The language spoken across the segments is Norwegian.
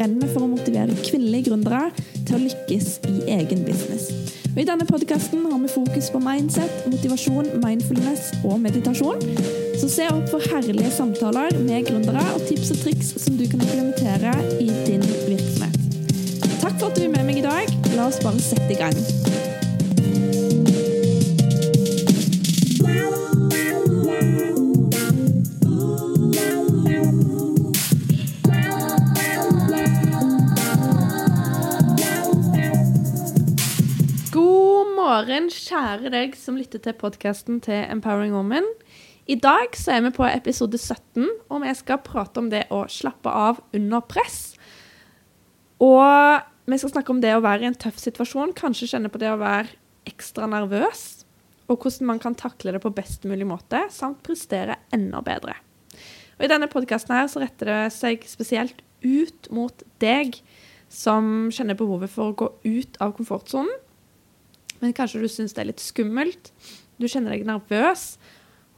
brenner for å motivere kvinnelige gründere til å lykkes i egen business. Og I denne podkasten har vi fokus på mindset, motivasjon, mindfulness og meditasjon. Så se opp for herlige samtaler med gründere og tips og triks som du kan implementere i din virksomhet. Takk for at du er med meg i dag. La oss bare sette i gang. Morgen, kjære deg som lytter til podkasten til Empowering Woman. I dag så er vi på episode 17, og vi skal prate om det å slappe av under press. Og vi skal snakke om det å være i en tøff situasjon, kanskje kjenne på det å være ekstra nervøs, og hvordan man kan takle det på best mulig måte, samt prestere enda bedre. Og I denne podkasten retter det seg spesielt ut mot deg som kjenner behovet for å gå ut av komfortsonen men kanskje du syns det er litt skummelt. Du kjenner deg nervøs,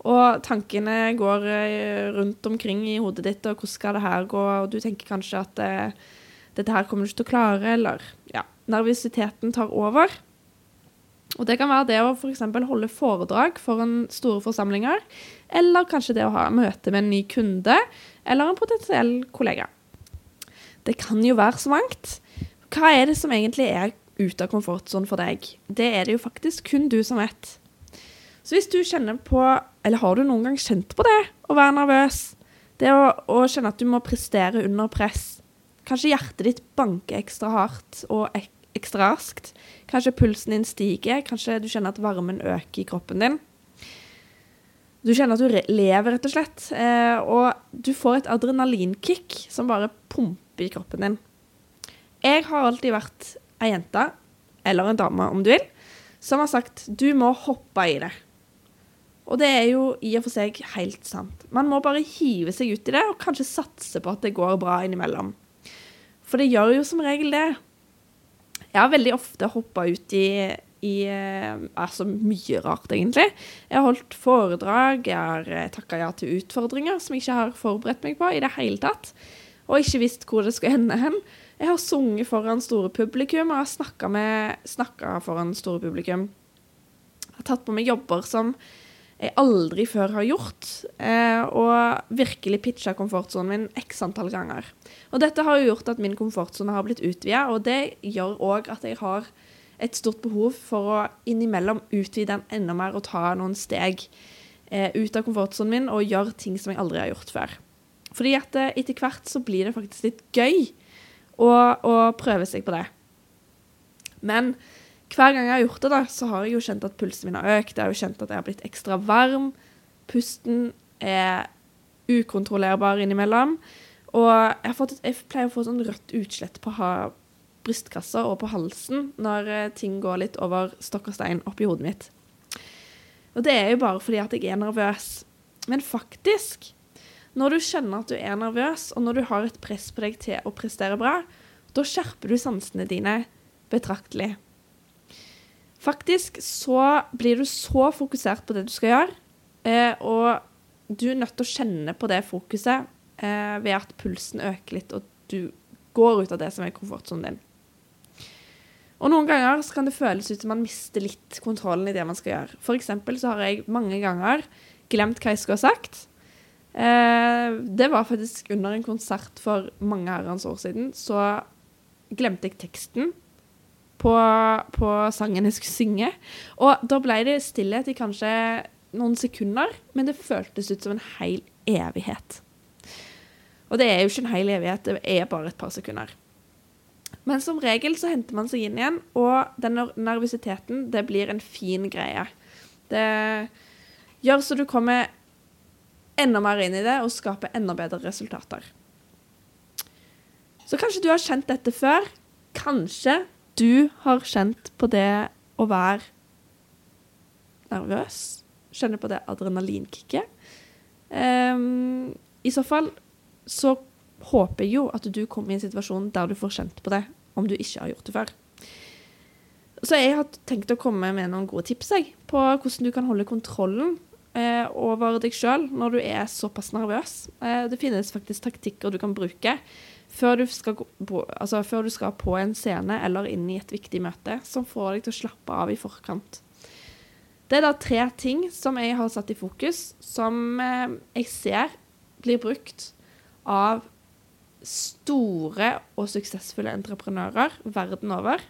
og tankene går eh, rundt omkring i hodet ditt, og hvordan skal det her gå, og du tenker kanskje at eh, dette her kommer du ikke til å klare, eller ja, nervøsiteten tar over. Og det kan være det å f.eks. holde foredrag foran store forsamlinger, eller kanskje det å ha møte med en ny kunde, eller en potensiell kollega. Det kan jo være så mangt. Hva er det som egentlig er ut av komfortsonen for deg. Det er det jo faktisk kun du som vet. Så hvis du kjenner på, eller har du noen gang kjent på det, å være nervøs, det å, å kjenne at du må prestere under press, kanskje hjertet ditt banker ekstra hardt og ek ekstra raskt, kanskje pulsen din stiger, kanskje du kjenner at varmen øker i kroppen din. Du kjenner at du lever, rett og slett, eh, og du får et adrenalinkick som bare pumper i kroppen din. Jeg har alltid vært ei jente, eller en dame om du vil, som har sagt du må hoppe i det. Og det er jo i og for seg helt sant. Man må bare hive seg ut i det, og kanskje satse på at det går bra innimellom. For det gjør jo som regel det. Jeg har veldig ofte hoppa ut i, i altså mye rart, egentlig. Jeg har holdt foredrag, jeg har eh, takka ja til utfordringer som jeg ikke har forberedt meg på i det hele tatt. Og ikke visst hvor det skulle ende hen. Jeg har sunget foran store publikum, og har snakka foran store publikum. Jeg har tatt på meg jobber som jeg aldri før har gjort, eh, og virkelig pitcha komfortsonen min x antall ganger. Og dette har jo gjort at min komfortsone har blitt utvida, og det gjør òg at jeg har et stort behov for å innimellom utvide den enda mer og ta noen steg eh, ut av komfortsonen min og gjøre ting som jeg aldri har gjort før. Fordi at eh, etter hvert så blir det faktisk litt gøy å, å prøve seg på det. Men hver gang jeg har gjort det, da, så har jeg jo kjent at pulsen min har økt. Jeg har jo kjent at jeg har blitt ekstra varm. Pusten er ukontrollerbar innimellom. Og jeg, fått, jeg pleier å få sånn rødt utslett på brystkassa og på halsen når eh, ting går litt over stokk og stein oppi hodet mitt. Og det er jo bare fordi at jeg er nervøs. Men faktisk når du skjønner at du er nervøs, og når du har et press på deg til å prestere bra, da skjerper du sansene dine betraktelig. Faktisk så blir du så fokusert på det du skal gjøre, eh, og du er nødt til å kjenne på det fokuset eh, ved at pulsen øker litt, og du går ut av det som er komfortsonen din. Og Noen ganger kan det føles ut som man mister litt kontrollen i det man skal gjøre. For så har jeg mange ganger glemt hva jeg skulle ha sagt. Eh, det var faktisk under en konsert for mange herrens år siden. Så glemte jeg teksten på, på, sangen jeg skulle synge. Og da ble det stillhet i kanskje noen sekunder, men det føltes ut som en hel evighet. Og det er jo ikke en hel evighet, det er bare et par sekunder. Men som regel så henter man seg inn igjen, og den nervøsiteten, det blir en fin greie. Det gjør så du kommer enda mer inn i det og skape enda bedre resultater. Så kanskje du har kjent dette før. Kanskje du har kjent på det å være nervøs. Kjenne på det adrenalinkicket. Um, I så fall så håper jeg jo at du kommer i en situasjon der du får kjent på det, om du ikke har gjort det før. Så jeg har tenkt å komme med noen gode tips jeg, på hvordan du kan holde kontrollen eh, over deg sjøl når du er såpass nervøs. Eh, det finnes faktisk taktikker du kan bruke før du, skal på, altså før du skal på en scene eller inn i et viktig møte, som får deg til å slappe av i forkant. Det er da tre ting som jeg har satt i fokus, som eh, jeg ser blir brukt av store og suksessfulle entreprenører verden over.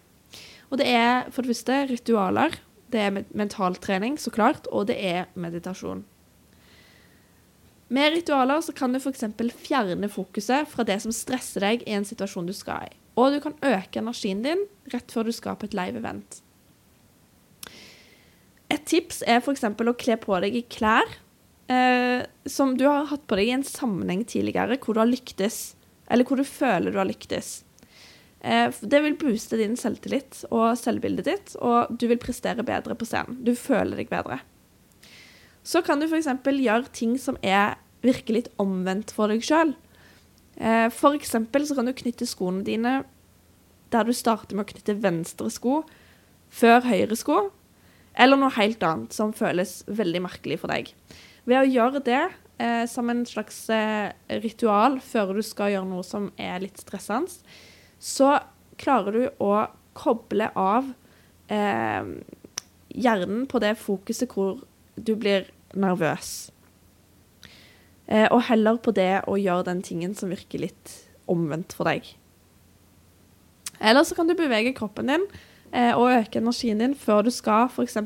Og det er for det første ritualer, det er mentaltrening, så klart, og det er meditasjon. Med ritualer så kan du f.eks. fjerne fokuset fra det som stresser deg i en situasjon du skal i. Og du kan øke energien din rett før du skal på et live event. Et tips er f.eks. å kle på deg i klær eh, som du har hatt på deg i en sammenheng tidligere hvor du har lyktes, eller hvor du føler du har lyktes. Eh, det vil booste din selvtillit og selvbildet ditt, og du vil prestere bedre på scenen. Du føler deg bedre. Så kan du f.eks. gjøre ting som er virker litt omvendt for deg sjøl. F.eks. for eksempel så kan du knytte skoene dine der du starter med å knytte venstre sko før høyre sko, eller noe helt annet som føles veldig merkelig for deg. Ved å gjøre det eh, som en slags eh, ritual før du skal gjøre noe som er litt stressende, så klarer du å koble av eh, hjernen på det fokuset hvor du blir nervøs. Eh, og heller på det å gjøre den tingen som virker litt omvendt for deg. Eller så kan du bevege kroppen din eh, og øke energien din før du skal f.eks.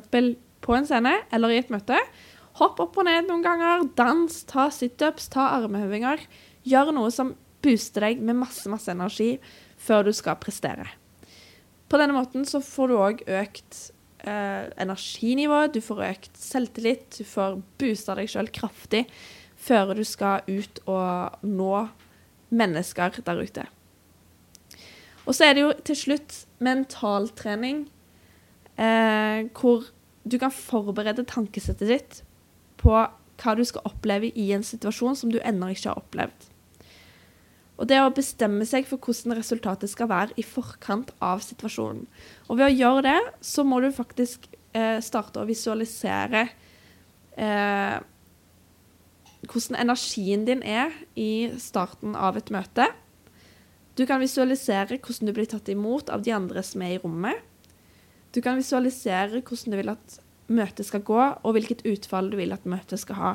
på en scene eller i et møte. Hopp opp og ned noen ganger, dans, ta situps, ta armhevinger. Gjør noe som booster deg med masse, masse energi før du skal prestere. På denne måten så får du òg økt eh, energinivå, du får økt selvtillit, du får boosta deg sjøl kraftig før du skal ut og nå mennesker der ute. Og så er det jo til slutt mentaltrening, eh, hvor du kan forberede tankesettet ditt på hva du skal oppleve i en situasjon som du ennå ikke har opplevd. Og det å bestemme seg for hvordan resultatet skal være i forkant av situasjonen. Og ved å gjøre det, så må du faktisk eh, starte å visualisere eh, hvordan energien din er i starten av et møte. Du kan visualisere hvordan du blir tatt imot av de andre som er i rommet. Du kan visualisere hvordan du vil at møtet skal gå, og hvilket utfall du vil at møtet skal ha.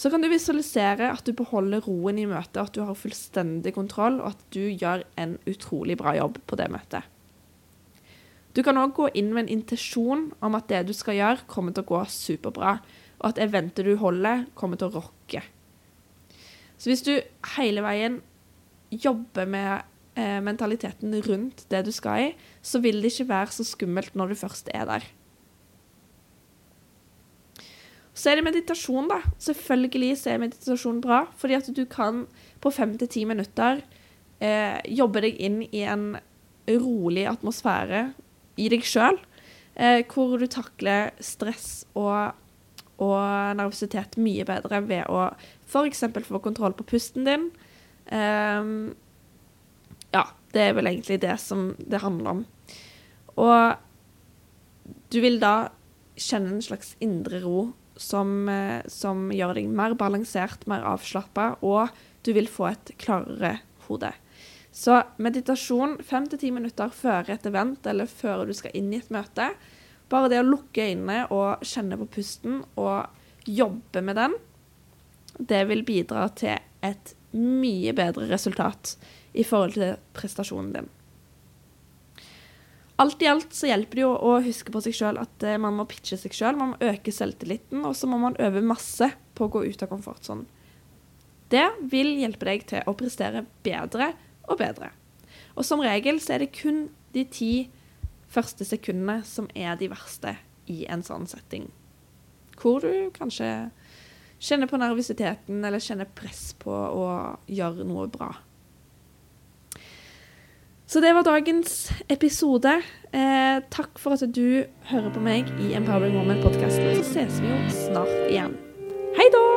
Så kan du visualisere at du beholder roen i møtet, at du har fullstendig kontroll, og at du gjør en utrolig bra jobb på det møtet. Du kan òg gå inn med en intensjon om at det du skal gjøre, kommer til å gå superbra og at eventet du holder, kommer til å rocke. Så hvis du hele veien jobber med eh, mentaliteten rundt det du skal i, så vil det ikke være så skummelt når du først er der. Så er det meditasjon, da. Selvfølgelig er meditasjon bra, fordi at du kan på fem til ti minutter eh, jobbe deg inn i en rolig atmosfære i deg sjøl, eh, hvor du takler stress og og nervøsitet mye bedre ved å f.eks. få kontroll på pusten din. Eh, ja, det er vel egentlig det som det handler om. Og du vil da kjenne en slags indre ro som, eh, som gjør deg mer balansert, mer avslappa, og du vil få et klarere hode. Så meditasjon fem til ti minutter før et event eller før du skal inn i et møte, bare det å lukke øynene og kjenne på pusten og jobbe med den, det vil bidra til et mye bedre resultat i forhold til prestasjonen din. Alt i alt så hjelper det jo å huske på seg sjøl at eh, man må pitche seg sjøl, man må øke selvtilliten, og så må man øve masse på å gå ut av komfortsonen. Det vil hjelpe deg til å prestere bedre og bedre. Og som regel så er det kun de ti første sekundene som er de verste i en sånn setting. Hvor du kanskje kjenner på nervøsiteten eller kjenner press på å gjøre noe bra. Så det var dagens episode. Eh, takk for at du hører på meg i Empowering Woman-podkasten. Så ses vi jo snart igjen. Hei da!